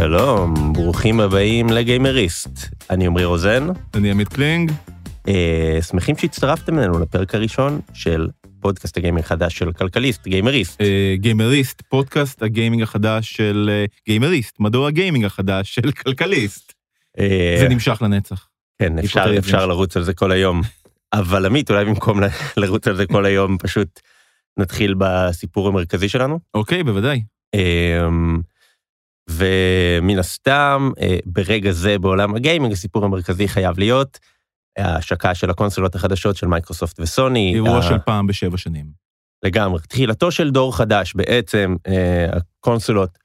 שלום, ברוכים הבאים לגיימריסט. אני עמרי רוזן. אני עמית קלינג. אה, שמחים שהצטרפתם אלינו לפרק הראשון של פודקאסט הגיימינג החדש של כלכליסט, גיימריסט. אה, גיימריסט, פודקאסט הגיימינג החדש של אה, גיימריסט, מדור הגיימינג החדש של כלכליסט. אה, זה נמשך לנצח. כן, אפשר, אפשר. לרוץ על זה כל היום. אבל עמית, אולי במקום לרוץ על זה כל היום, פשוט נתחיל בסיפור המרכזי שלנו. אוקיי, בוודאי. אמ, ומן הסתם, אה, ברגע זה בעולם הגיימינג, הסיפור המרכזי חייב להיות ההשקה של הקונסולות החדשות של מייקרוסופט וסוני. אירוע ה- של פעם בשבע שנים. לגמרי. תחילתו של דור חדש, בעצם אה, הקונסולות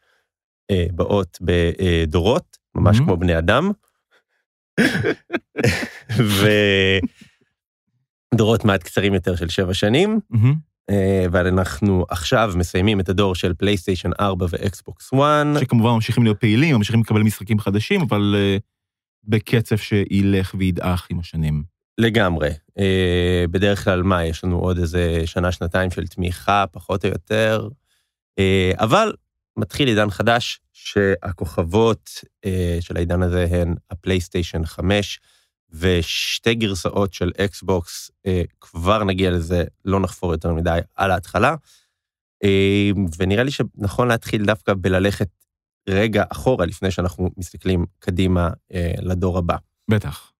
אה, באות בדורות, ממש Mhm. כמו בני אדם. ודורות מעט קצרים יותר של שבע שנים, מהמם. אה, ואנחנו עכשיו מסיימים את הדור של פלייסטיישן 4 ואקסבוקס 1. שכמובן ממשיכים להיות פעילים, ממשיכים לקבל משחקים חדשים, אבל אה, בקצב שילך וידעך עם השנים. לגמרי. אה, בדרך כלל, מה, יש לנו עוד איזה שנה-שנתיים של תמיכה, פחות או יותר, אה, אבל מתחיל עידן חדש, שהכוכבות אה, של העידן הזה הן הפלייסטיישן 5, ושתי גרסאות של אקסבוקס, אה, כבר נגיע לזה, לא נחפור יותר מדי על ההתחלה. אה, ונראה לי שנכון להתחיל דווקא בללכת רגע אחורה, לפני שאנחנו מסתכלים קדימה אה, לדור הבא. בטח.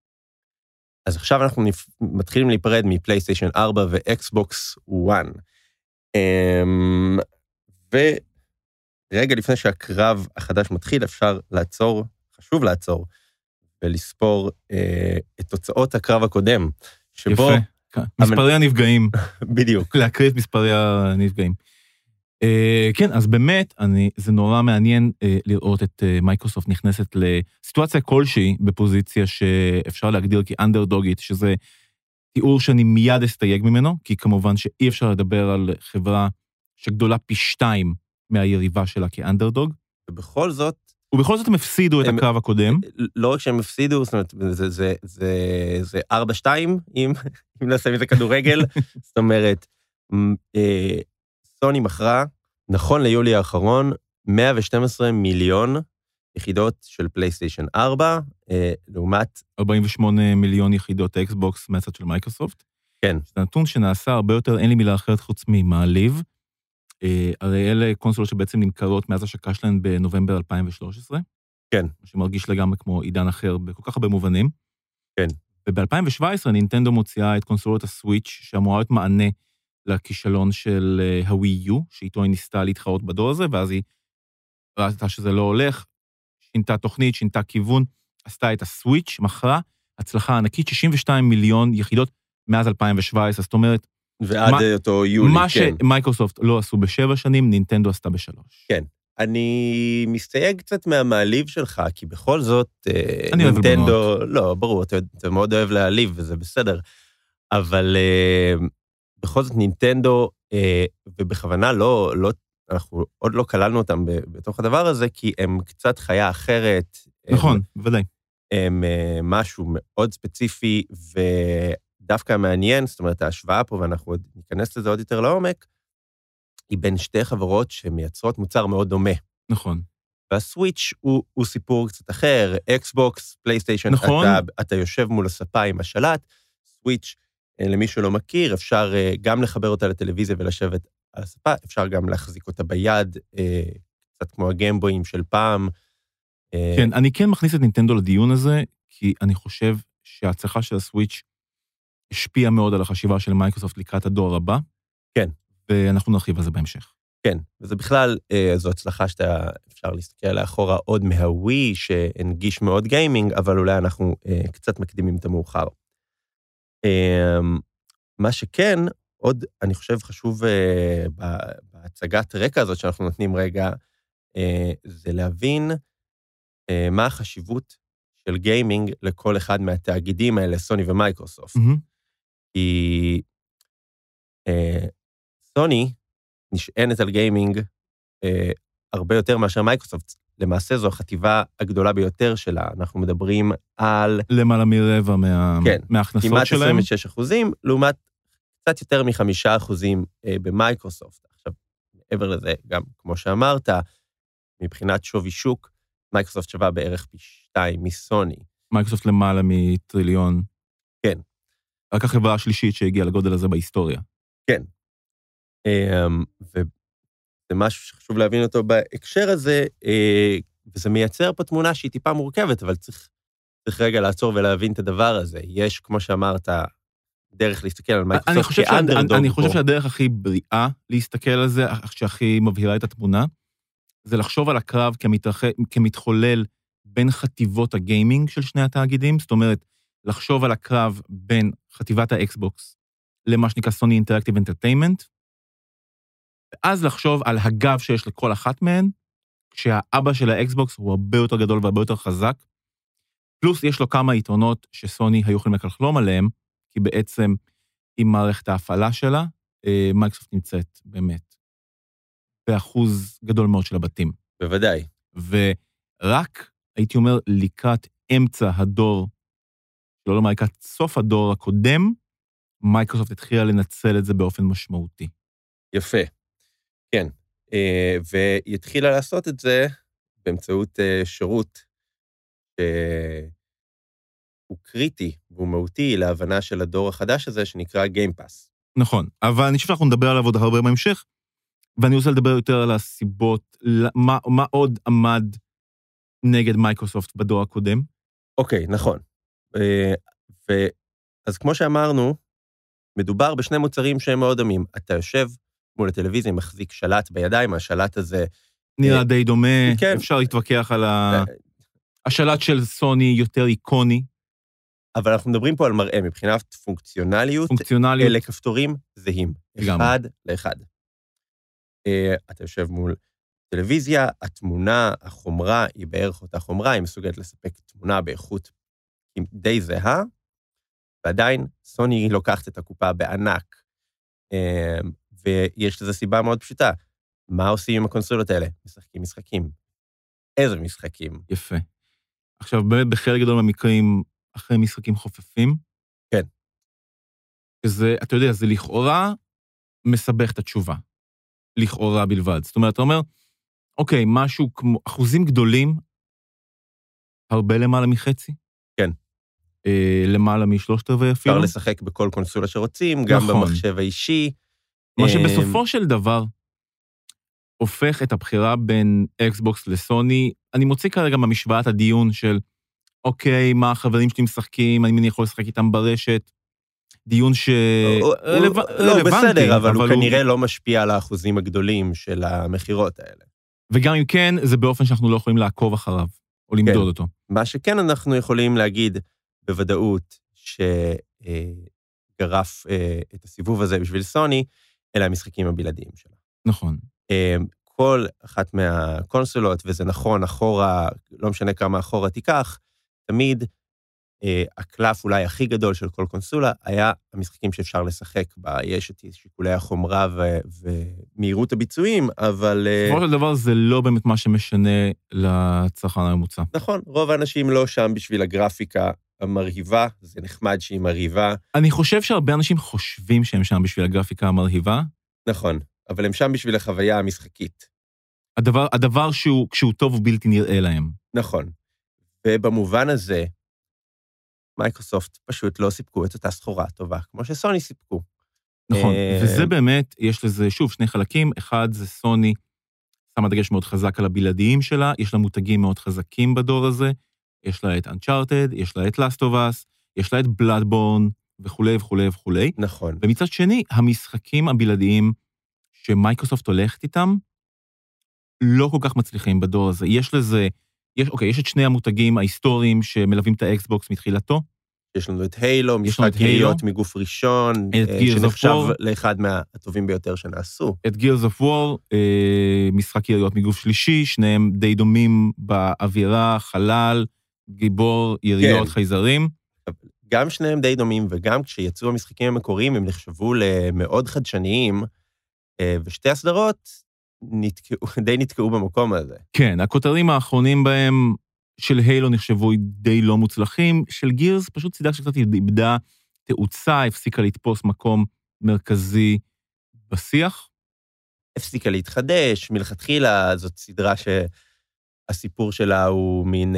אז עכשיו אנחנו נפ... מתחילים להיפרד מפלייסטיישן 4 ואקסבוקס 1. אמ, ורגע לפני שהקרב החדש מתחיל, אפשר לעצור, חשוב לעצור, ולספור אה, את תוצאות הקרב הקודם, שבו, יפה. מספרי הנפגעים, בדיוק, להקריא את מספרי הנפגעים. אה, כן, אז באמת, אני, זה נורא מעניין אה, לראות את אה, מייקרוסופט נכנסת לסיטואציה כלשהי בפוזיציה שאפשר להגדיר כאנדרדוגית, שזה תיאור שאני מיד אסתייג ממנו, כי כמובן שאי אפשר לדבר על חברה שגדולה פי שתיים מהיריבה שלה כאנדרדוג, ובכל זאת, ובכל זאת הם הפסידו את הקרב הקודם. לא רק שהם הפסידו, זאת אומרת, זה, זה, זה, זה 4-2, אם, אם נשים את זה כדורגל, זאת אומרת, אה, סוני מכרה, נכון ליולי האחרון, 112 מיליון יחידות של פלייסטיישן 4, אה, לעומת, 48 מיליון יחידות אקסבוקס מהצד של מייקרוסופט. כן. זה נתון שנעשה הרבה יותר, אין לי מילה אחרת חוץ ממעליב. אה, הרי אלה קונסולות שבעצם נמכרות מאז השקה שלהן בנובמבר 2013. כן. מה שמרגיש לגמרי כמו עידן אחר בכל כך הרבה מובנים. כן. וב-2017 נינטנדו מוציאה את קונסולות הסוויץ', שאמורה להיות מענה לכישלון של אה, הווי יו, שאיתו היא ניסתה להתחרות בדור הזה, ואז היא ראתה שזה לא הולך, שינתה תוכנית, שינתה כיוון, עשתה את הסוויץ', מכרה, הצלחה ענקית, 62 מיליון יחידות מאז 2017, זאת אומרת, ועד מה- אותו יולי, מה כן. שמייקרוסופט לא עשו בשבע שנים, נינטנדו עשתה בשלוש. כן. אני מסתייג קצת מהמעליב שלך, כי בכל זאת, אה, אני אוהב נינטנדו, לא, ברור, אתה, אתה מאוד אוהב להעליב, וזה בסדר, אבל אה, בכל זאת נינטנדו, אה, ובכוונה לא, לא, אנחנו עוד לא כללנו אותם בתוך הדבר הזה, כי הם קצת חיה אחרת. נכון, בוודאי. הם אה, משהו מאוד ספציפי ודווקא מעניין, זאת אומרת, ההשוואה פה, ואנחנו עוד ניכנס לזה עוד יותר לעומק, היא בין שתי חברות שמייצרות מוצר מאוד דומה. נכון. והסוויץ' הוא, הוא סיפור קצת אחר, אקסבוקס, פלייסטיישן, נכון. אתה, אתה יושב מול הספה עם השלט, סוויץ', אה, למי שלא מכיר, אפשר אה, גם לחבר אותה לטלוויזיה ולשבת על הספה, אפשר גם להחזיק אותה ביד, אה, קצת כמו הגיימבויים של פעם. כן, אני כן מכניס את נינטנדו לדיון הזה, כי אני חושב שההצלחה של הסוויץ' השפיעה מאוד על החשיבה של מייקרוסופט לקראת הדור הבא. כן. ואנחנו נרחיב על זה בהמשך. כן, וזה בכלל, אה, זו הצלחה שאתה, אפשר להסתכל עליה אחורה עוד מהווי, שהנגיש מאוד גיימינג, אבל אולי אנחנו אה, קצת מקדימים את המאוחר. אה, מה שכן, עוד, אני חושב, חשוב אה, בהצגת רקע הזאת שאנחנו נותנים רגע, זה להבין מה החשיבות של גיימינג לכל אחד מהתאגידים האלה, סוני ומייקרוסופט. מהמם. כי אה, סוני נשענת על גיימינג אה, הרבה יותר מאשר מייקרוסופט. למעשה זו החטיבה הגדולה ביותר שלה. אנחנו מדברים על למעלה מרבע מה... כן, מההכנסות כמעט שלהם. 26 אחוזים, לעומת קצת יותר מחמישה אחוזים אה, במייקרוסופט. עכשיו, מעבר לזה, גם כמו שאמרת, מבחינת שווי שוק, מייקרוסופט שווה בערך פי שתיים מסוני. מייקרוסופט למעלה מטריליון. כן. רק החברה השלישית שהגיעה לגודל הזה בהיסטוריה. אמ, וזה משהו שחשוב להבין אותו בהקשר הזה, אה, וזה מייצר פה תמונה שהיא טיפה מורכבת, אבל צריך, צריך רגע לעצור ולהבין את הדבר הזה. יש, כמו שאמרת, דרך להסתכל על מייקרוסופט כאנדרדוג אני, אני חושב פה. שהדרך הכי בריאה להסתכל על זה, שהכי מבהירה את התמונה, זה לחשוב על הקרב כמתרח... כמתחולל בין חטיבות הגיימינג של שני התאגידים, זאת אומרת, לחשוב על הקרב בין חטיבת האקסבוקס למה שנקרא סוני Interactive Entertainment, ואז לחשוב על הגב שיש לכל אחת מהן, כשהאבא של האקסבוקס הוא הרבה יותר גדול והרבה יותר חזק, פלוס יש לו כמה יתרונות שסוני היו יכולים רק לחלום עליהם, כי בעצם עם מערכת ההפעלה שלה, אה, מייקרוסופט נמצאת באמת באחוז גדול מאוד של הבתים. בוודאי. ורק, הייתי אומר, לקראת אמצע הדור, לא לומר לקראת סוף הדור הקודם, מייקרוסופט התחילה לנצל את זה באופן משמעותי. יפה. כן. אה, והיא התחילה לעשות את זה באמצעות אה, שירות שהוא קריטי והוא מהותי להבנה של הדור החדש הזה, שנקרא Game Pass. נכון, אבל אני חושב שאנחנו נדבר עליו עוד הרבה בהמשך, ואני רוצה לדבר יותר על הסיבות, מה, מה עוד עמד נגד מייקרוסופט בדור הקודם. אוקיי, נכון. אה, ו... אז כמו שאמרנו, מדובר בשני מוצרים שהם מאוד דומים. אתה יושב מול הטלוויזיה, מחזיק שלט בידיים, השלט הזה... נראה אה, די דומה, כן. אפשר להתווכח על ה... אה, השלט של סוני יותר איקוני, אבל אנחנו מדברים פה על מראה, מבחינת פונקציונליות, פונקציונליות. אלה כפתורים זהים, לגמרי. אחד לאחד. אה, אתה יושב מול טלוויזיה, התמונה, החומרה היא בערך אותה חומרה, היא מסוגלת לספק תמונה באיכות די זהה, ועדיין סוני לוקחת את הקופה בענק. אה, ויש לזה סיבה מאוד פשוטה. מה עושים עם הקונסולות האלה? משחקים משחקים. איזה משחקים? יפה. עכשיו, באמת בחלק גדול מהמקרים, אחרי משחקים חופפים. כן. שזה, אתה יודע, זה לכאורה מסבך את התשובה. לכאורה בלבד. זאת אומרת, אתה אומר, אוקיי, משהו כמו, אחוזים גדולים, הרבה למעלה מחצי. אה, למעלה משלושת רבעי אפילו. אפשר לשחק בכל קונסולה שרוצים, גם נכון. במחשב האישי. מה אה, שבסופו של דבר הופך את הבחירה בין אקסבוקס לסוני, אני מוציא כרגע מהמשוואת הדיון של, אוקיי, מה החברים שלי משחקים, האם אני יכול לשחק איתם ברשת, דיון ש... הוא- רלוו- הוא- לא, רלוונטי, בסדר, אבל הוא כנראה לא משפיע על האחוזים הגדולים של המכירות האלה. וגם אם כן, זה באופן שאנחנו לא יכולים לעקוב אחריו, או למדוד כן. אותו. מה שכן אנחנו יכולים להגיד בוודאות שגרף אה, את הסיבוב הזה בשביל סוני, אלה המשחקים הבלעדיים שלה. נכון. אה, כל אחת מהקונסולות, וזה נכון, אחורה, לא משנה כמה אחורה תיקח, תמיד אה, הקלף אולי הכי גדול של כל קונסולה היה המשחקים שאפשר לשחק בה. יש את שיקולי החומרה ו- ומהירות הביצועים, אבל... בסופו של דבר זה לא באמת מה שמשנה לצרכן הממוצע. נכון, רוב האנשים לא שם בשביל הגרפיקה המרהיבה, זה נחמד שהיא מרהיבה, אני חושב שהרבה אנשים חושבים שהם שם בשביל הגרפיקה המרהיבה. נכון, אבל הם שם בשביל החוויה המשחקית. הדבר, הדבר שהוא, כשהוא טוב הוא בלתי נראה להם. נכון. ובמובן הזה, מייקרוסופט פשוט לא סיפקו את אותה סחורה טובה, כמו שסוני סיפקו. נכון, אה, וזה באמת, יש לזה, שוב, שני חלקים. אחד זה סוני, שמה דגש מאוד חזק על הבלעדיים שלה, יש לה מותגים מאוד חזקים בדור הזה, יש לה את Uncharted, יש לה את Last of Us, יש לה את Bloodborne וכולי וכולי וכולי. נכון. ומצד שני, המשחקים הבלעדיים שמייקרוסופט הולכת איתם, לא כל כך מצליחים בדור הזה. יש לזה, יש, אוקיי, יש את שני המותגים ההיסטוריים שמלווים את האקסבוקס מתחילתו, יש לנו את Halo, משחק. יריות מגוף ראשון, את אה, שנחשב. לאחד מהטובים ביותר שנעשו. את Gears of War, אה, משחק יריות מגוף שלישי, שניהם די דומים באווירה, חלל, גיבור, יריות, כן. חייזרים. גם שניהם די דומים, וגם כשיצאו המשחקים המקוריים, הם נחשבו למאוד חדשניים, אה, ושתי הסדרות נתקעו, די נתקעו במקום הזה. כן, הכותרים האחרונים בהם של הילו נחשבו די לא מוצלחים, של גירס פשוט סידה שקצת איבדה תאוצה, הפסיקה לתפוס מקום מרכזי בשיח. הפסיקה להתחדש, מלכתחילה זאת סדרה הסיפור שלה הוא מין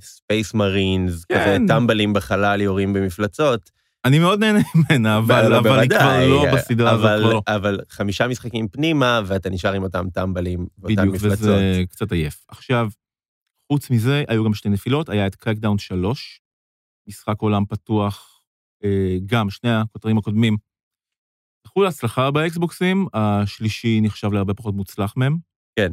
space marines, כן. כזה טמבלים בחלל, יורים במפלצות. אני מאוד נהנה ממנה, אבל לא, אבל היא כבר לא בסדרה הזאת, אבל, כבר לא. אבל חמישה משחקים פנימה, ואתה נשאר עם אותם טמבלים ואותן בדיוק, מפלצות. וזה קצת עייף. עכשיו, חוץ מזה, היו גם שתי נפילות, היה את Crackdown 3, משחק עולם פתוח, אה, גם שני הכותרים הקודמים. זכו להצלחה באקסבוקסים, השלישי נחשב להרבה פחות מוצלח מהם. כן.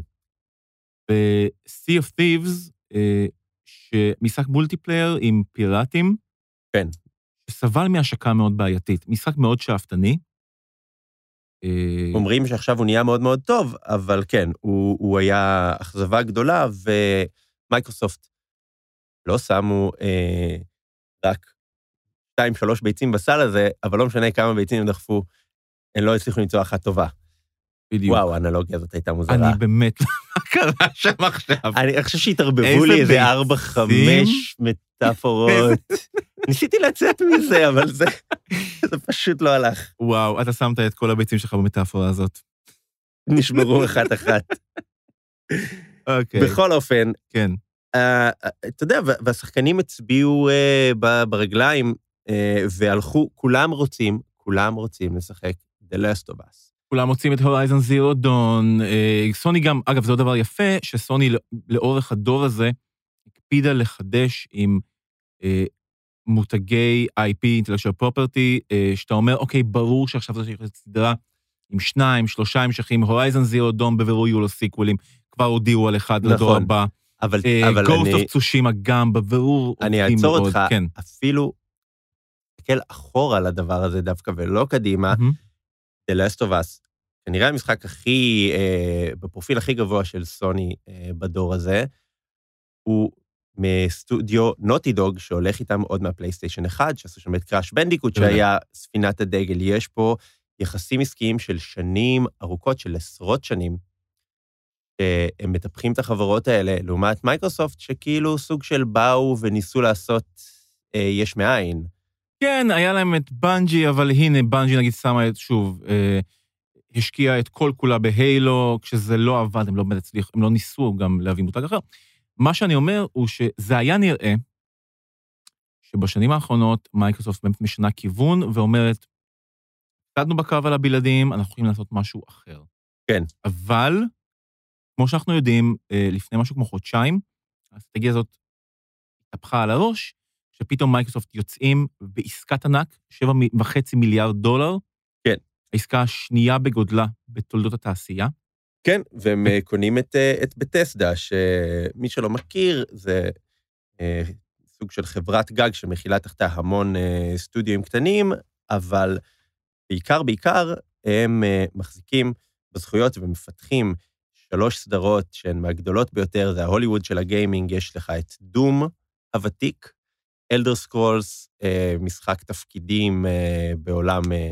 ב-Sea of Thieves, אה, שמשחק multiplayer עם פיראטים. כן. שסבל מהשקה מאוד בעייתית. משחק מאוד שאפתני. אה, אומרים שעכשיו הוא נהיה מאוד מאוד טוב, אבל כן, הוא, הוא היה אכזבה גדולה, ומייקרוסופט לא שמו אה, רק שתיים, שלוש ביצים בסל הזה, אבל לא משנה כמה ביצים הם דחפו, הם לא הצליחו למצוא אחת טובה. בדיוק. וואו, האנלוגיה הזאת הייתה מוזרה. אני באמת, מה קרה שם עכשיו? אני חושב שהתערבבו לי איזה? ארבע, חמש מטאפורות. ניסיתי לצאת מזה, אבל זה, זה פשוט לא הלך. וואו, אתה שמת את כל הביצים שלך במטאפורה הזאת. נשברו אחת-אחת. אוקיי, בכל אופן, כן. אה, אתה יודע, וה- והשחקנים הצביעו אה, ברגליים אה, והלכו, כולם רוצים, כולם רוצים לשחק The Last of Us. כולם מוצאים את הורייזון זירו דון. סוני גם, אגב, זה עוד דבר יפה, שסוני לא- לאורך הדור הזה הקפידה לחדש עם אה, מותגי IP, intellectual property, אה, שאתה אומר, אוקיי, ברור שעכשיו זו הולכת להיות סדרה עם שניים, שלושה המשכים, הורייזון זירו דון בבירור יהיו לו סיקוולים, כבר הודיעו על אחד לדור נכון, הבא. אבל, אה, אבל Ghost אני, of Tsushima גם, בבירור אני אעצור אותך, כן. אפילו תסתכל אחורה לדבר הזה דווקא ולא קדימה, מהמם. The Last of Us, כנראה המשחק הכי, אה, בפרופיל הכי גבוה של סוני אה, בדור הזה, הוא מסטודיו Naughty Dog, שהולך איתם עוד מהפלייסטיישן 1, שעשו שם את Crash Bandicoot. שהיה ספינת הדגל. יש פה יחסים עסקיים של שנים ארוכות, של עשרות שנים, שהם מטפחים את החברות האלה, לעומת מייקרוסופט, שכאילו סוג של באו וניסו לעשות אה, יש מאין. כן, היה להם את בנג'י, אבל הנה, בנג'י נגיד שמה את, שוב, אה, השקיעה את כל כולה ב Halo, כשזה לא עבד, הם לא באמת הצליחו, הם לא ניסו גם להביא מותג אחר. מה שאני אומר הוא שזה היה נראה שבשנים האחרונות מייקרוסופט באמת משנה כיוון ואומרת, הפסדנו בקרב על הבלעדים, אנחנו יכולים לעשות משהו אחר. כן. אבל, כמו שאנחנו יודעים, אה, לפני משהו כמו חודשיים, האסטרטגיה הזאת התהפכה על הראש, שפתאום מייקרוסופט יוצאים בעסקת ענק, 7.5 מיליארד דולר. כן. העסקה השנייה בגודלה בתולדות התעשייה. כן, והם אה, קונים את, אה, את בטסדה, שמי שלא מכיר, זה אה, סוג של חברת גג שמכילה תחתה המון אה, סטודיו קטנים, אבל בעיקר, בעיקר, הם אה, מחזיקים בזכויות ומפתחים שלוש סדרות שהן מהגדולות ביותר, זה ההוליווד של הגיימינג, יש לך את Doom הוותיק, Elder Scrolls, אה, משחק תפקידים אה, בעולם אה,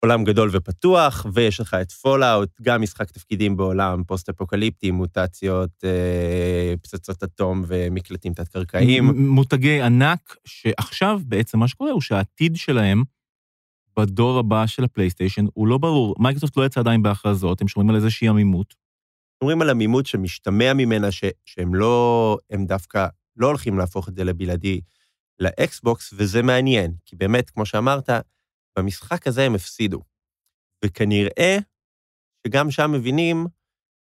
עולם גדול ופתוח, ויש לך את Fallout, גם משחק תפקידים בעולם פוסט-אפוקליפטי, מוטציות, פצצות אטום ומקלטים תת-קרקעיים. מותגי ענק, שעכשיו בעצם מה שקורה הוא שהעתיד שלהם בדור הבא של הפלייסטיישן הוא לא ברור. מייקרוסופט לא יצא עדיין בהכרזות, הם שומרים על איזושהי עמימות. שומרים על עמימות שמשתמע ממנה ש, שהם לא, הם דווקא לא הולכים להפוך את זה לבלעדי לאקסבוקס, וזה מעניין, כי באמת, כמו שאמרת, במשחק הזה הם הפסידו. וכנראה שגם שם מבינים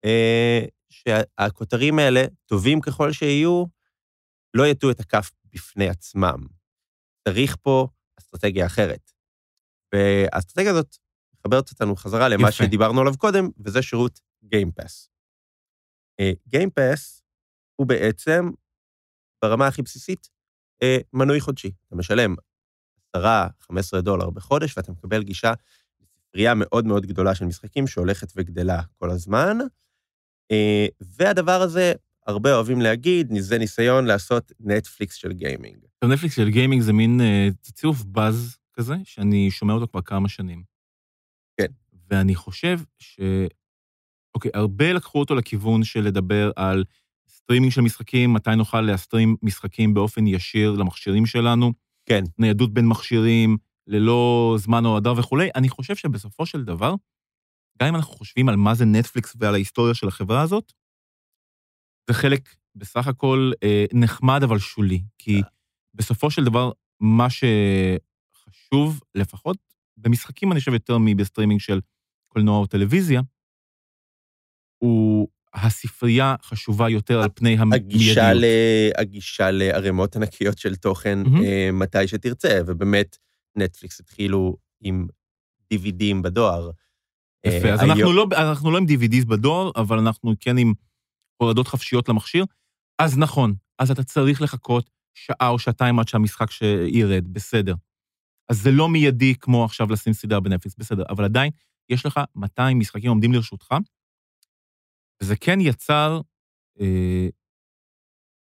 אה, שהכותרים האלה, טובים ככל שיהיו, לא יטו את הכף בפני עצמם. צריך פה אסטרטגיה אחרת. והאסטרטגיה הזאת מחברת אותנו חזרה למה יפה. שדיברנו עליו קודם, וזה שירות Game Pass. Game Pass הוא בעצם, ברמה הכי בסיסית, אה, מנוי חודשי. אתה משלם 10-15 דולר בחודש, ואתה מקבל גישה לספרייה מאוד מאוד גדולה של משחקים שהולכת וגדלה כל הזמן. אה, והדבר הזה, הרבה אוהבים להגיד, זה ניסיון לעשות נטפליקס של גיימינג. נטפליקס של גיימינג זה מין אה, צירוף באז כזה, שאני שומע אותו כבר כמה שנים. כן. ואני חושב ש... אוקיי, הרבה לקחו אותו לכיוון של לדבר על סטרימינג של משחקים, מתי נוכל להסטרים משחקים באופן ישיר למכשירים שלנו. כן. ניידות בין מכשירים, ללא זמן הורדה וכולי. אני חושב שבסופו של דבר, גם אם אנחנו חושבים על מה זה נטפליקס ועל ההיסטוריה של החברה הזאת, זה חלק בסך הכל אה, נחמד אבל שולי, כי בסופו של דבר, מה שחשוב, לפחות במשחקים, אני חושב יותר מבסטרימינג של קולנוע או טלוויזיה, הוא הספרייה חשובה יותר על פני המיידיות. ל... הגישה לערימות ענקיות של תוכן. אה, מתי שתרצה, ובאמת, נטפליקס התחילו עם DVDים בדואר. יפה, אה, אז היום- אנחנו לא, אנחנו לא עם DVDs בדואר, אבל אנחנו כן עם הורדות חפשיות למכשיר. אז נכון, אז אתה צריך לחכות שעה או שעתיים עד שהמשחק שירד, בסדר. אז זה לא מיידי כמו עכשיו לשים סדרה בנטפליקס, בסדר, אבל עדיין יש לך 200 משחקים עומדים לרשותך, וזה כן יצר אה,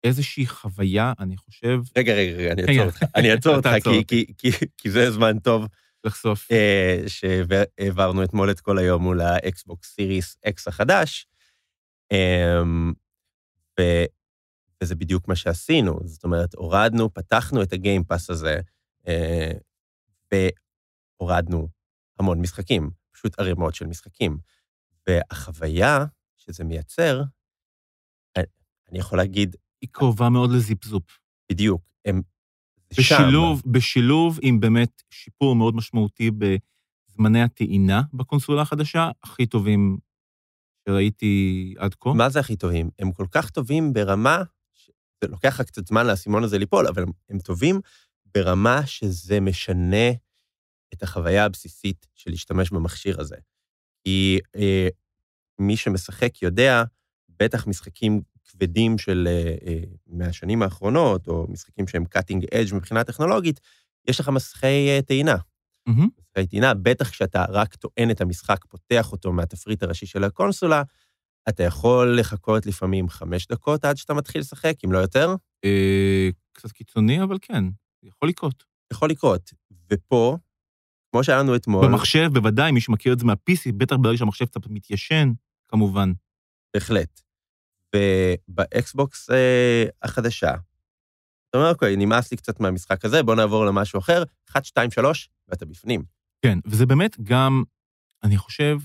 איזושי חוויה, אני חושב, רגע, רגע, רגע, אני אעצור אותך, אני אעצור אותך, כי-. כי- כי- כי זה זמן טוב לחשוף. אה, שהעברנו אתמול את כל היום מול ה Xbox Series X החדש, אמ, ו- וזה בדיוק מה שעשינו. זאת אומרת, הורדנו, פתחנו את ה Game Pass הזה, אה, והורדנו המון משחקים, פשוט ערימות של משחקים. והחוויה שזה מייצר, אה, אני יכול להגיד היא קרובה מאוד לזיפזופ. בדיוק, הם זה שם. בשילוב, בשילוב עם באמת שיפור מאוד משמעותי בזמני הטעינה בקונסולה החדשה, הכי טובים שראיתי עד כה. מה זה הכי טובים? הם כל כך טובים ברמה, ש- זה לוקח לך קצת זמן לאסימון הזה ליפול, אבל הם, הם טובים ברמה שזה משנה את החוויה הבסיסית של להשתמש במכשיר הזה. כי אה, מי שמשחק יודע, בטח משחקים כבדים של אה, אה, מהשנים האחרונות, או משחקים שהם cutting edge מבחינה טכנולוגית, יש לך מסכי אה, טעינה. מסכי טעינה, בטח כשאתה רק טוען את המשחק, פותח אותו מהתפריט הראשי של הקונסולה, אתה יכול לחכות לפעמים חמש דקות עד שאתה מתחיל לשחק, אם לא יותר, אה, קצת קיצוני, אבל כן, יכול לקרות. יכול לקרות. ופה, כמו שהיה לנו אתמול, במחשב, בוודאי, מי שמכיר את זה מה-PC, בטח ברגע שהמחשב קצת מתיישן, כמובן. בהחלט. ובאקסבוקס אה, החדשה, אתה אומר, אוקיי, נמאס לי קצת מהמשחק הזה, בוא נעבור למשהו אחר, 1, 2, 3, ואתה בפנים. כן, וזה באמת גם, אני חושב,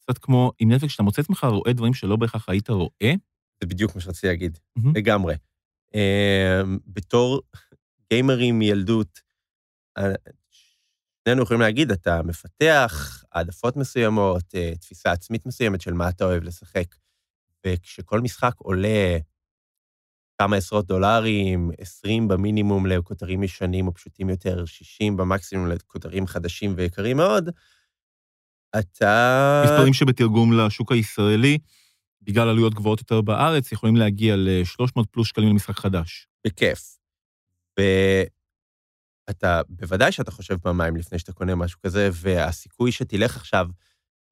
קצת כמו עם נטפליקס, שאתה מוצא את עצמך רואה דברים שלא בהכרח היית רואה. זה בדיוק מה שרציתי להגיד, מהמם. לגמרי. אה, בתור גיימרים מילדות, אה, שנינו יכולים להגיד, אתה מפתח העדפות מסוימות, אה, תפיסה עצמית מסוימת של מה אתה אוהב לשחק. וכשכל משחק עולה כמה עשרות דולרים, 20 במינימום לכותרים ישנים או פשוטים יותר, 60 במקסימום לכותרים חדשים ויקרים מאוד, אתה... מספרים שבתרגום לשוק הישראלי, בגלל עלויות גבוהות יותר בארץ, יכולים להגיע ל-300 פלוס שקלים למשחק חדש. בכיף. ואתה, בוודאי שאתה חושב פעמיים לפני שאתה קונה משהו כזה, והסיכוי שתלך עכשיו,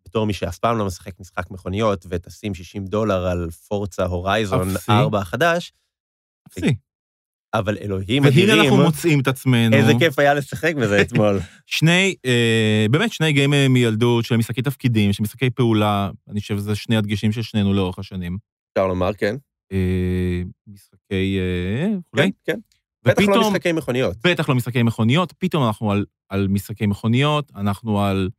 בתור מי שאף פעם לא משחק משחק מכוניות, ותשים 60 דולר על פורצה הורייזון אפסי. 4 החדש, אפסי. אבל אלוהים והנה אדירים, אנחנו מוצאים את עצמנו. איזה כיף היה לשחק בזה אתמול. שני, אה, באמת שני גיימים מילדות של משחקי תפקידים, של משחקי פעולה, אני חושב שזה שני הדגשים של שנינו לאורך השנים. אפשר לומר, כן. אה, משחקי... אה, אולי? כן, כן. בטח לא ופתאום, משחקי מכוניות. בטח לא משחקי מכוניות, פתאום אנחנו על, על משחקי מכוניות, אנחנו על...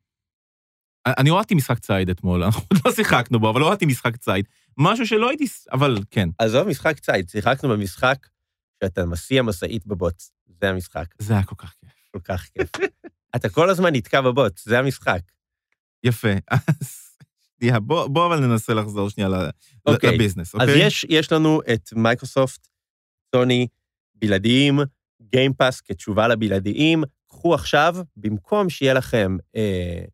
אני הורדתי משחק ציד אתמול, אנחנו עוד לא שיחקנו בו, אבל הורדתי משחק ציד. משהו שלא הייתי... אבל כן, עזוב משחק ציד, שיחקנו במשחק שאתה מסיע משאית בבוץ. זה המשחק, זה היה כל כך כיף. כל כך כיף. אתה כל הזמן נתקע בבוץ, זה המשחק. יפה. אז שנייה, בוא, בוא אבל ננסה לחזור שנייה ל- אוקיי, ל business, אז אוקיי? יש, יש לנו את מייקרוסופט, סוני, בלעדיים, Game Pass כתשובה לבלעדיים. קחו עכשיו, במקום שיהיה לכם אה,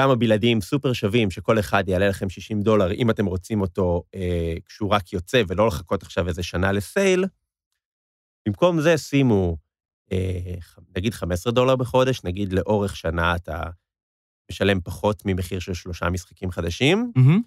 כמה בלעדיים סופר שווים, שכל אחד יעלה לכם 60 דולר, אם אתם רוצים אותו אה, כשהוא רק יוצא, ולא לחכות עכשיו איזה שנה ל sale, במקום זה שימו, אה, נגיד 15 דולר בחודש, נגיד לאורך שנה אתה משלם פחות ממחיר של שלושה משחקים חדשים, מהמם.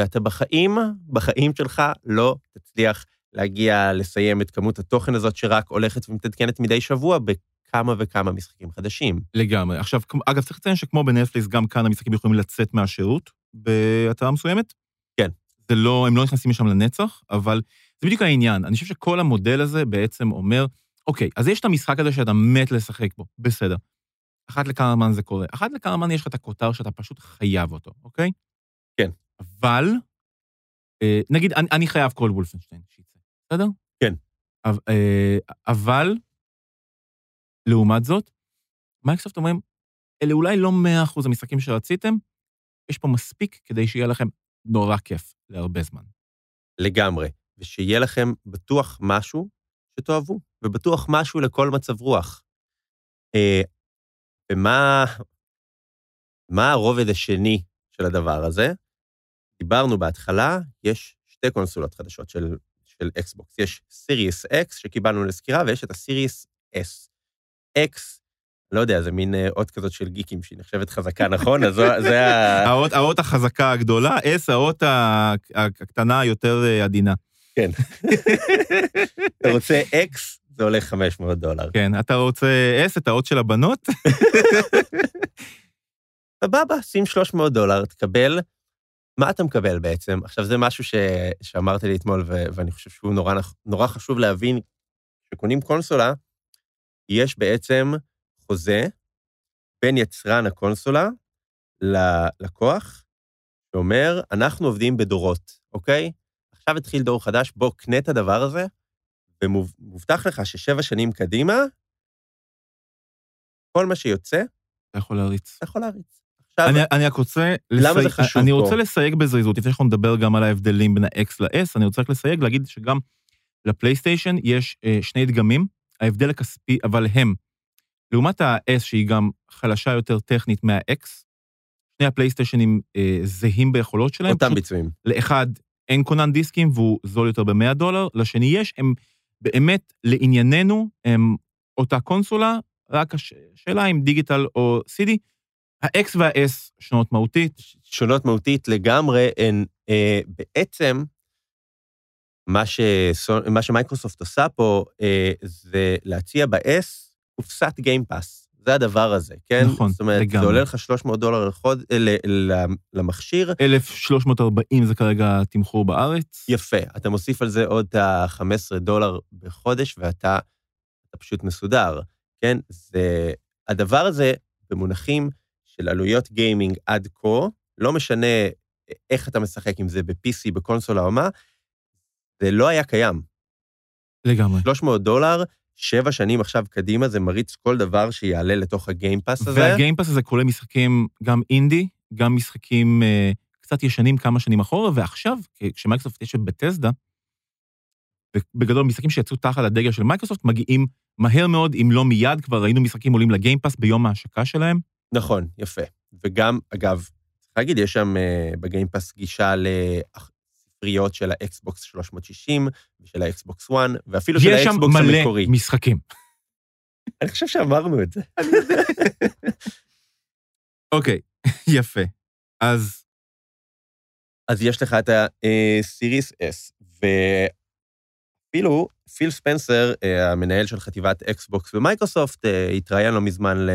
ואתה בחיים, בחיים שלך לא תצליח להגיע, לסיים את כמות התוכן הזאת שרק הולכת ומתעדכנת מדי שבוע בכמה וכמה משחקים חדשים. לגמרי. עכשיו, אגב, צריך לציין שכמו בנטפליקס, גם כאן המשחקים יכולים לצאת מהשירות בהתראה מסוימת. כן. זה לא, הם לא נכנסים לשם לנצח, אבל זה בדיוק העניין. אני חושב שכל המודל הזה בעצם אומר, אוקיי, אז יש את המשחק הזה שאתה מת לשחק בו, בסדר. אחת לכמה זמן זה קורה. אחת לכמה זמן יש לך את הכותר שאתה פשוט חייב אותו, אוקיי? כן. אבל אה, נגיד, אני, אני חייב כל וולפנשטיין שיצא, בסדר? כן. אבל, אה, לעומת זאת, מייקרוסופט אומרים, אלה אולי לא 100% המשחקים שרציתם, יש פה מספיק כדי שיהיה לכם נורא כיף להרבה זמן. לגמרי. ושיהיה לכם בטוח משהו שתאהבו, ובטוח משהו לכל מצב רוח. אה, ומה מה הרובד השני של הדבר הזה? דיברנו בהתחלה, יש שתי קונסולות חדשות של, של אקסבוקס. יש סיריוס X שקיבלנו לסקירה, ויש את הסיריוס S. X, לא יודע, זה מין אה, אות כזאת של גיקים שהיא נחשבת חזקה, נכון? אז זה- ה... האות, האות החזקה הגדולה, S, האות הקטנה היותר אה, עדינה. כן. אתה רוצה X, זה עולה 500 דולר. כן, אתה רוצה S, את האות של הבנות? סבבה, שים 300 דולר, תקבל. מה אתה מקבל בעצם? עכשיו, זה משהו ש... שאמרת לי אתמול, ו... ואני חושב שהוא נורא, נורא חשוב להבין, כשקונים קונסולה, יש בעצם חוזה בין יצרן הקונסולה ללקוח, שאומר, אנחנו עובדים בדורות, אוקיי? עכשיו התחיל דור חדש, בוא קנה את הדבר הזה, ומובטח לך ששבע שנים קדימה, כל מה שיוצא, אתה יכול להריץ. אתה יכול להריץ. אני, אני רק רוצה... למה זה לסייג- חשוב אני פה? רוצה לסייג בזריזות, לפני שאנחנו נדבר גם על ההבדלים בין ה-X ל-S, אני רוצה רק לסייג, להגיד שגם לפלייסטיישן יש אה, שני דגמים, ההבדל הכספי, אבל הם, לעומת ה-S, שהיא גם חלשה יותר טכנית מה-X, שני הפלייסטיישנים אה, זהים ביכולות שלהם. אותם ביצועים. לאחד אין כונן דיסקים והוא זול יותר ב-100 דולר, לשני יש, הם באמת, לענייננו, הם אותה קונסולה, רק הש- השאלה אם דיגיטל או CD. ה-X וה-S שונות מהותית, שונות מהותית לגמרי, הן אה, בעצם, מה, שסו- מה שמייקרוסופט עושה פה, אה, זה להציע ב-S קופסת Game Pass. זה הדבר הזה, כן? נכון, זאת אומרת, לגמרי. זה עולה לך 300 דולר לחוד, אה, ל- ל- למכשיר, 1,340 זה כרגע תמחור בארץ. יפה. אתה מוסיף על זה עוד את ה-15 דולר בחודש, ואתה אתה פשוט מסודר, כן? זה... הדבר הזה, במונחים של עלויות גיימינג עד כה, לא משנה איך אתה משחק, אם זה ב-PC, בקונסולה או מה, זה לא היה קיים. לגמרי. 300 דולר, שבע שנים עכשיו קדימה, זה מריץ כל דבר שיעלה לתוך ה Game Pass הזה. וה Game Pass הזה כולל משחקים גם אינדי, גם משחקים אה, קצת ישנים כמה שנים אחורה, ועכשיו, כשמייקרוסופט יש Bethesda, בגדול משחקים שיצאו תחת הדגל של מייקרוסופט מגיעים מהר מאוד, אם לא מיד, כבר ראינו משחקים עולים ל Game Pass ביום ההשקה שלהם. נכון, יפה. וגם, אגב, צריך להגיד, יש שם אה, ב Game Pass גישה לספריות של ה Xbox 360 ושל ה Xbox One, ואפילו של יש שם ה Xbox מלא המקורי. משחקים. אני חושב שאמרנו את זה. אוקיי, יפה. אז אז יש לך את ה-Series S, ואפילו פיל ספנסר, אה, המנהל של חטיבת Xbox במייקרוסופט, אה, התראיין לא מזמן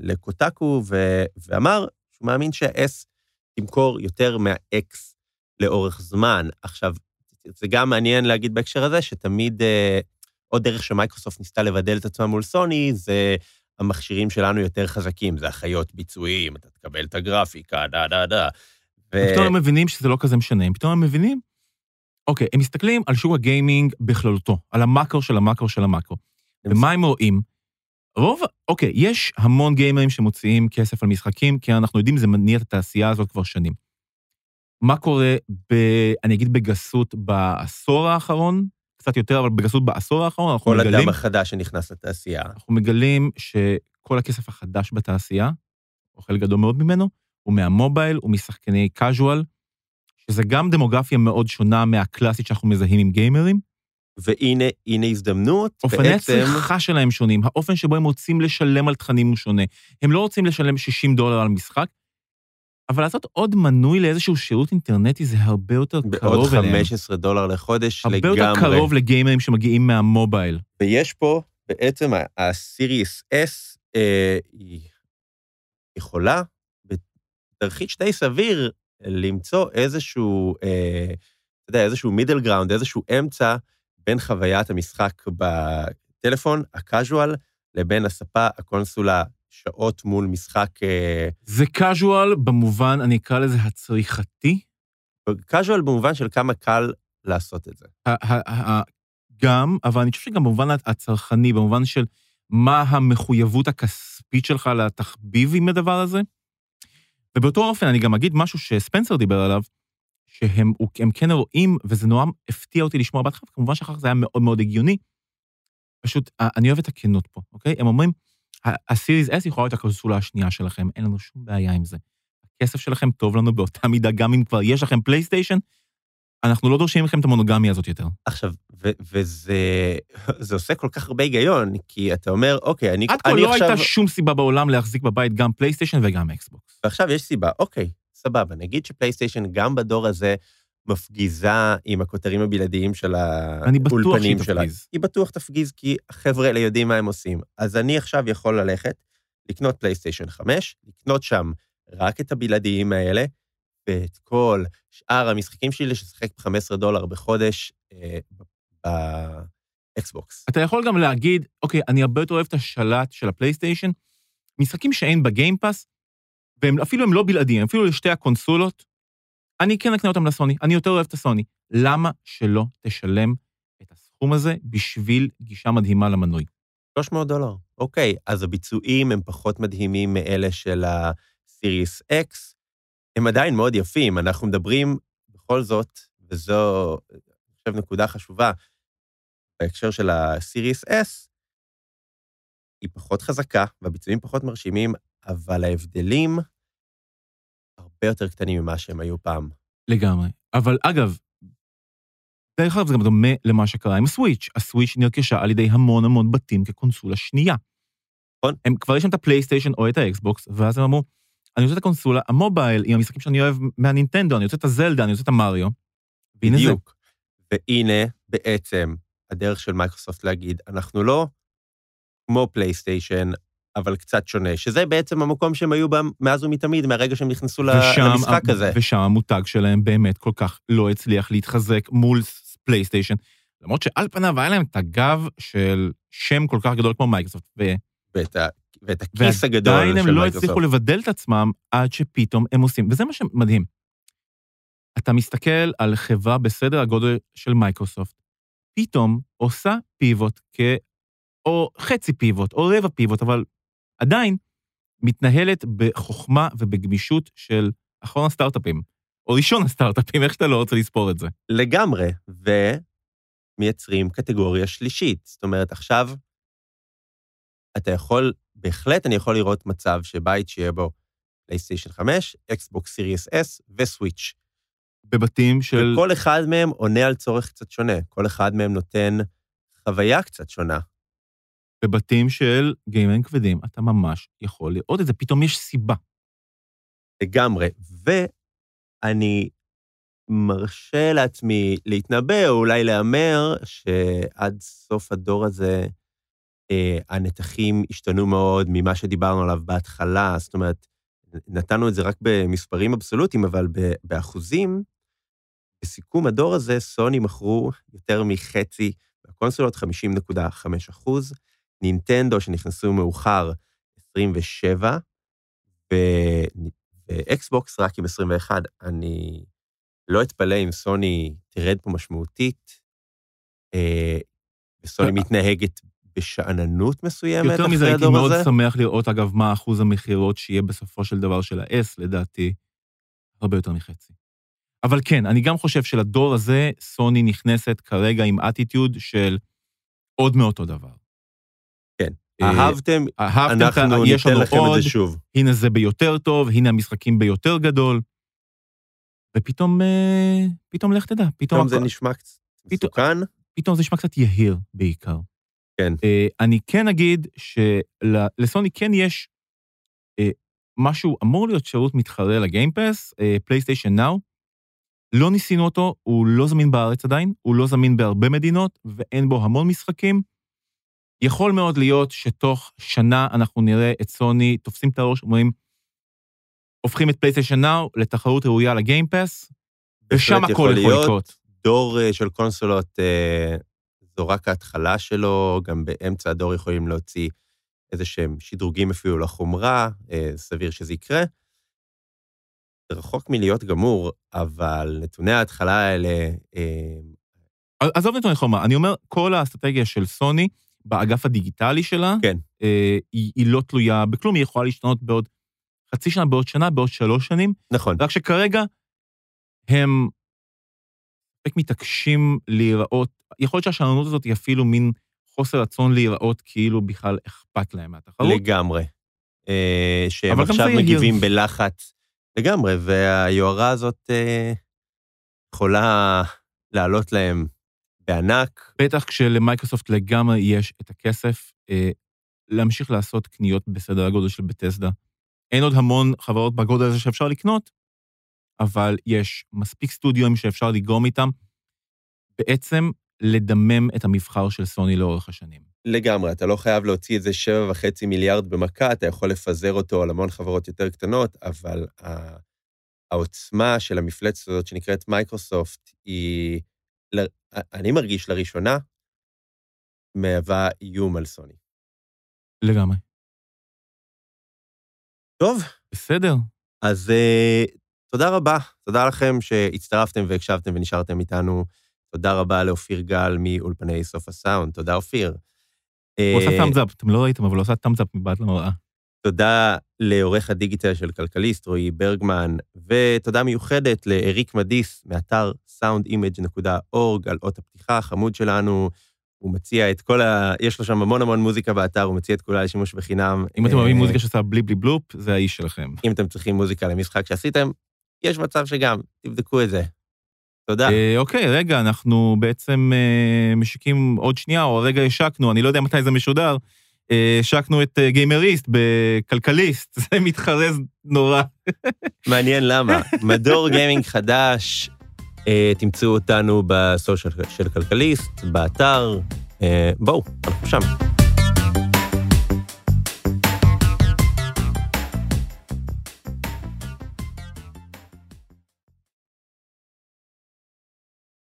ל Kotaku, ו- ואמר שהוא מאמין שה-S תמכור יותר מה-X לאורך זמן. עכשיו, זה גם מעניין להגיד בהקשר הזה, שתמיד, אה, עוד דרך שמייקרוסופט ניסתה לבדל את עצמה מול סוני, זה המכשירים שלנו יותר חזקים, זה איכות ביצועים, אתה תקבל את הגרפיקה, דה דה דה. ו- פתאום הם מבינים שזה לא כזה משנה, פתאום הם מבינים, אוקיי, הם מסתכלים על שוק הגיימינג בכללותו, על המאקרו של המאקרו של המאקרו. ומה הם רואים? רוב, אוקיי, יש המון גיימרים שמוציאים כסף על משחקים, כי אנחנו יודעים, זה מניע את התעשייה הזאת כבר שנים. מה קורה, ב, אני אגיד בגסות, בעשור האחרון? קצת יותר, אבל בגסות בעשור האחרון, אנחנו כל מגלים, אדם החדש שנכנס לתעשייה. אנחנו מגלים שכל הכסף החדש בתעשייה, או חלק גדול מאוד ממנו, הוא מהמובייל, הוא משחקני casual, שזה גם דמוגרפיה מאוד שונה מהקלאסית שאנחנו מזהים עם גיימרים. והנה, הנה הזדמנות, אופני בעצם, הצריכה שלהם שונים, האופן שבו הם רוצים לשלם על תכנים הוא שונה. הם לא רוצים לשלם 60 דולר על משחק, אבל לעשות עוד מנוי לאיזשהו שירות אינטרנטי זה הרבה יותר בעוד קרוב אליהם. 15 דולר לחודש הרבה לגמרי. יותר קרוב לגיימרים שמגיעים מהמובייל. ויש פה, בעצם ה-Series S, אה, היא יכולה, בתרחיש די סביר, למצוא איזשהו, אה, אתה יודע, איזשהו מידל גראונד, איזשהו אמצע בין חוויית המשחק בטלפון, הקאז'ואל, לבין הספה, הקונסולה, שעות מול משחק... אה, זה casual במובן, אני אקרא לזה הצריכתי, casual במובן של כמה קל לעשות את זה. גם, אבל אני חושב שגם במובן הצרכני, במובן של מה המחויבות הכספית שלך לתחביב עם הדבר הזה. ובאותו אופן אני גם אגיד משהו שספנסר דיבר עליו, שהם הם כן רואים, וזה נורא הפתיע אותי לשמוע בהתחלה, כמובן שאחר כך זה היה מאוד מאוד הגיוני. פשוט, אני אוהב את הכנות פה, אוקיי? הם אומרים, ה Series S יכולה להיות הקונסולה השנייה שלכם, אין לנו שום בעיה עם זה. הכסף שלכם טוב לנו באותה מידה, גם אם כבר יש לכם פלייסטיישן, אנחנו לא דורשים מכם את המונוגמיה הזאת יותר. עכשיו, ו- וזה זה עושה כל כך הרבה היגיון, כי אתה אומר, אוקיי, אני, עד כה אני לא עכשיו... הייתה שום סיבה בעולם להחזיק בבית גם פלייסטיישן וגם Xbox. ועכשיו יש סיבה, אוקיי, סבבה, נגיד שפלייסטיישן גם בדור הזה מפגיזה עם הכותרים הבלעדיים של אני בטוח שהיא האולפנים שלה. תפגיז. היא בטוח תפגיז, כי החבר'ה האלה יודעים מה הם עושים. אז אני עכשיו יכול ללכת, לקנות פלייסטיישן 5, לקנות שם רק את הבלעדיים האלה, ואת כל שאר המשחקים שלי לשחק ב-15 דולר בחודש אה, ב Xbox. אתה יכול גם להגיד, אוקיי, אני הרבה יותר אוהב את השלט של הפלייסטיישן, משחקים שאין בגיימפאס, והם אפילו הם לא בלעדיים, אפילו לשתי הקונסולות, אני כן אקנה אותם לסוני, אני יותר אוהב את הסוני. למה שלא תשלם את הסכום הזה בשביל גישה מדהימה למנוי? 300 דולר. אוקיי, אז הביצועים הם פחות מדהימים מאלה של ה-Series X, הם עדיין מאוד יפים. אנחנו מדברים בכל זאת, וזו, אני חושב, נקודה חשובה, בהקשר של ה-Series S, היא פחות חזקה, והביצועים פחות מרשימים, אבל ההבדלים הרבה יותר קטנים ממה שהם היו פעם. לגמרי. אבל אגב, דרך אגב זה גם דומה למה שקרה עם הסוויץ'. הסוויץ' נרכשה על ידי המון המון בתים כקונסולה שנייה. נכון. הם כבר יש להם את הפלייסטיישן או את ה Xbox, ואז הם אמרו, אני רוצה את הקונסולה, המובייל, עם המשחקים שאני אוהב מהנינטנדו, אני רוצה את הזלדה, אני רוצה את המריו. והנה זה. והנה, בעצם, הדרך של מייקרוסופט להגיד, אנחנו לא כמו פלייסטיישן, אבל קצת שונה, שזה בעצם המקום שהם היו בו מאז ומתמיד, מהרגע שהם נכנסו ושם- למשחק הזה. ושם המותג שלהם באמת כל כך לא הצליח להתחזק מול פלייסטיישן. למרות שעל פניו היה להם את הגב של שם כל כך גדול כמו מייקרוסופט, ו- ואת, ה, ואת הכיס הגדול ועדיין הם של לא מייקרוסופט. הצליחו לבדל את עצמם עד שפתאום הם עושים, וזה מה שמדהים. אתה מסתכל על חברה בסדר הגודל של מייקרוסופט, פתאום עושה פיבוט כ... או חצי פיבוט, או רבע פיבוט, אבל עדיין מתנהלת בחוכמה ובגמישות של אחרון הסטארט-אפים, או ראשון הסטארט-אפים, איך שאתה לא רוצה לספור את זה. לגמרי, ומייצרים קטגוריה שלישית. זאת אומרת, עכשיו אתה יכול, בהחלט אני יכול לראות מצב שבית שיהיה בו פלייסטיישן 5, אקסבוקס Series S וסוויץ'. בבתים של... וכל אחד מהם עונה על צורך קצת שונה, כל אחד מהם נותן חוויה קצת שונה. בבתים של גיימרים כבדים, אתה ממש יכול לראות את זה, פתאום יש סיבה. לגמרי. ואני מרשה לעצמי להתנבא, או אולי להמר, שעד סוף הדור הזה הנתחים השתנו מאוד ממה שדיברנו עליו בהתחלה. זאת אומרת, נתנו את זה רק במספרים אבסולוטיים, אבל באחוזים, בסיכום הדור הזה, סוני מכרו יותר מחצי מהקונסולות, 50.5 אחוז, נינטנדו, שנכנסו מאוחר, 27, ו- ואקסבוקס רק עם 21. אני לא אתפלא אם סוני תרד פה משמעותית, אה, וסוני מתנהגת בשאננות מסוימת יותר מזה, אחרי הייתי הדור מאוד הזה. שמח לראות, אגב, מה אחוז המכירות שיהיה בסופו של דבר של ה-S, לדעתי, הרבה יותר מחצי. אבל כן, אני גם חושב שלדור הזה, סוני נכנסת כרגע עם אטיטיוד של עוד מאותו דבר. כן. אה, אהבתם, אהבתם, את אנחנו יש ניתן לכם עוד, את זה שוב. הנה זה ביותר טוב, הנה המשחקים ביותר גדול. ופתאום, אה, פתאום לך תדע, פתאום, פתאום זה הכל- נשמע קצת פתאום- מסוכן. פתאום זה נשמע קצת יהיר בעיקר. כן. Uh, אני כן אגיד שלסוני כן יש uh, משהו, אמור להיות שירות מתחרה לגיימפס, פלייסטיישן נאו. לא ניסינו אותו, הוא לא זמין בארץ עדיין, הוא לא זמין בהרבה מדינות, ואין בו המון משחקים. יכול מאוד להיות שתוך שנה אנחנו נראה את סוני תופסים את הראש, אומרים, הופכים את פלייסטיישן נאו לתחרות ראויה לגיימפס, ושם הכל יכול. לקרות. דור אה, של קונסולות, אה, זו רק ההתחלה שלו, גם באמצע הדור יכולים להוציא איזה שהם שדרוגים אפילו לחומרה, אה, סביר שזה יקרה. זה רחוק מלהיות גמור, אבל נתוני ההתחלה האלה... אה, עזוב נתוני חומה, אני אומר, כל האסטרטגיה של סוני, באגף הדיגיטלי שלה, כן. אה, היא, היא לא תלויה בכלום, היא יכולה להשתנות בעוד חצי שנה, בעוד שנה, בעוד שלוש שנים, נכון. רק שכרגע הם רק מתעקשים להיראות, יכול להיות שהשאננות הזאת היא אפילו מין חוסר רצון להיראות כאילו בכלל אכפת להם מהתחרות. לגמרי. אה, שהם עכשיו מגיבים בלחץ לגמרי, והיוהרה הזאת אה, יכולה לעלות להם בענק. בטח כשלמייקרוסופט לגמרי יש את הכסף אה, להמשיך לעשות קניות בסדר הגודל של בטסדה. אין עוד המון חברות בגודל הזה שאפשר לקנות, אבל יש מספיק סטודיואים שאפשר לגרום איתם, בעצם לדמם את המבחר של סוני לאורך השנים. לגמרי, אתה לא חייב להוציא איזה שבע וחצי מיליארד במכה, אתה יכול לפזר אותו על המון חברות יותר קטנות, אבל העוצמה של המפלצת הזאת שנקראת מייקרוסופט היא, אני מרגיש לראשונה, מהווה איום על סוני. לגמרי. טוב, בסדר. אז uh, תודה רבה, תודה לכם שהצטרפתם והקשבתם ונשארתם איתנו. תודה רבה לאופיר גל מאולפני סוף הסאונד, תודה אופיר. הוא עושה אה, תאמזאפ, אתם לא ראיתם, אבל הוא עושה תאמזאפ מבעד למראה. תודה לעורך הדיגיטל של כלכליסט, רועי ברגמן, ותודה מיוחדת לאריק מדיס, מאתר soundimage.org, על אות הפתיחה החמוד שלנו. הוא מציע את כל ה... יש לו שם המון המון מוזיקה באתר, הוא מציע את כולה לשימוש בחינם. אם אתם אה, אוהבים מוזיקה שעושה בלי בלי בלופ, זה האיש שלכם. אם אתם צריכים מוזיקה למשחק שעשיתם, יש מצב שגם, תבדקו את זה. תודה. אה, אוקיי, רגע, אנחנו בעצם אה, משיקים עוד שנייה, או הרגע השקנו, אני לא יודע מתי זה משודר, אה, השקנו את אה, גיימריסט בכלכליסט, זה מתחרז נורא. מעניין למה. מדור גיימינג חדש, אה, תמצאו אותנו בסושיאל של כלכליסט, באתר, אה, בואו, אנחנו שם.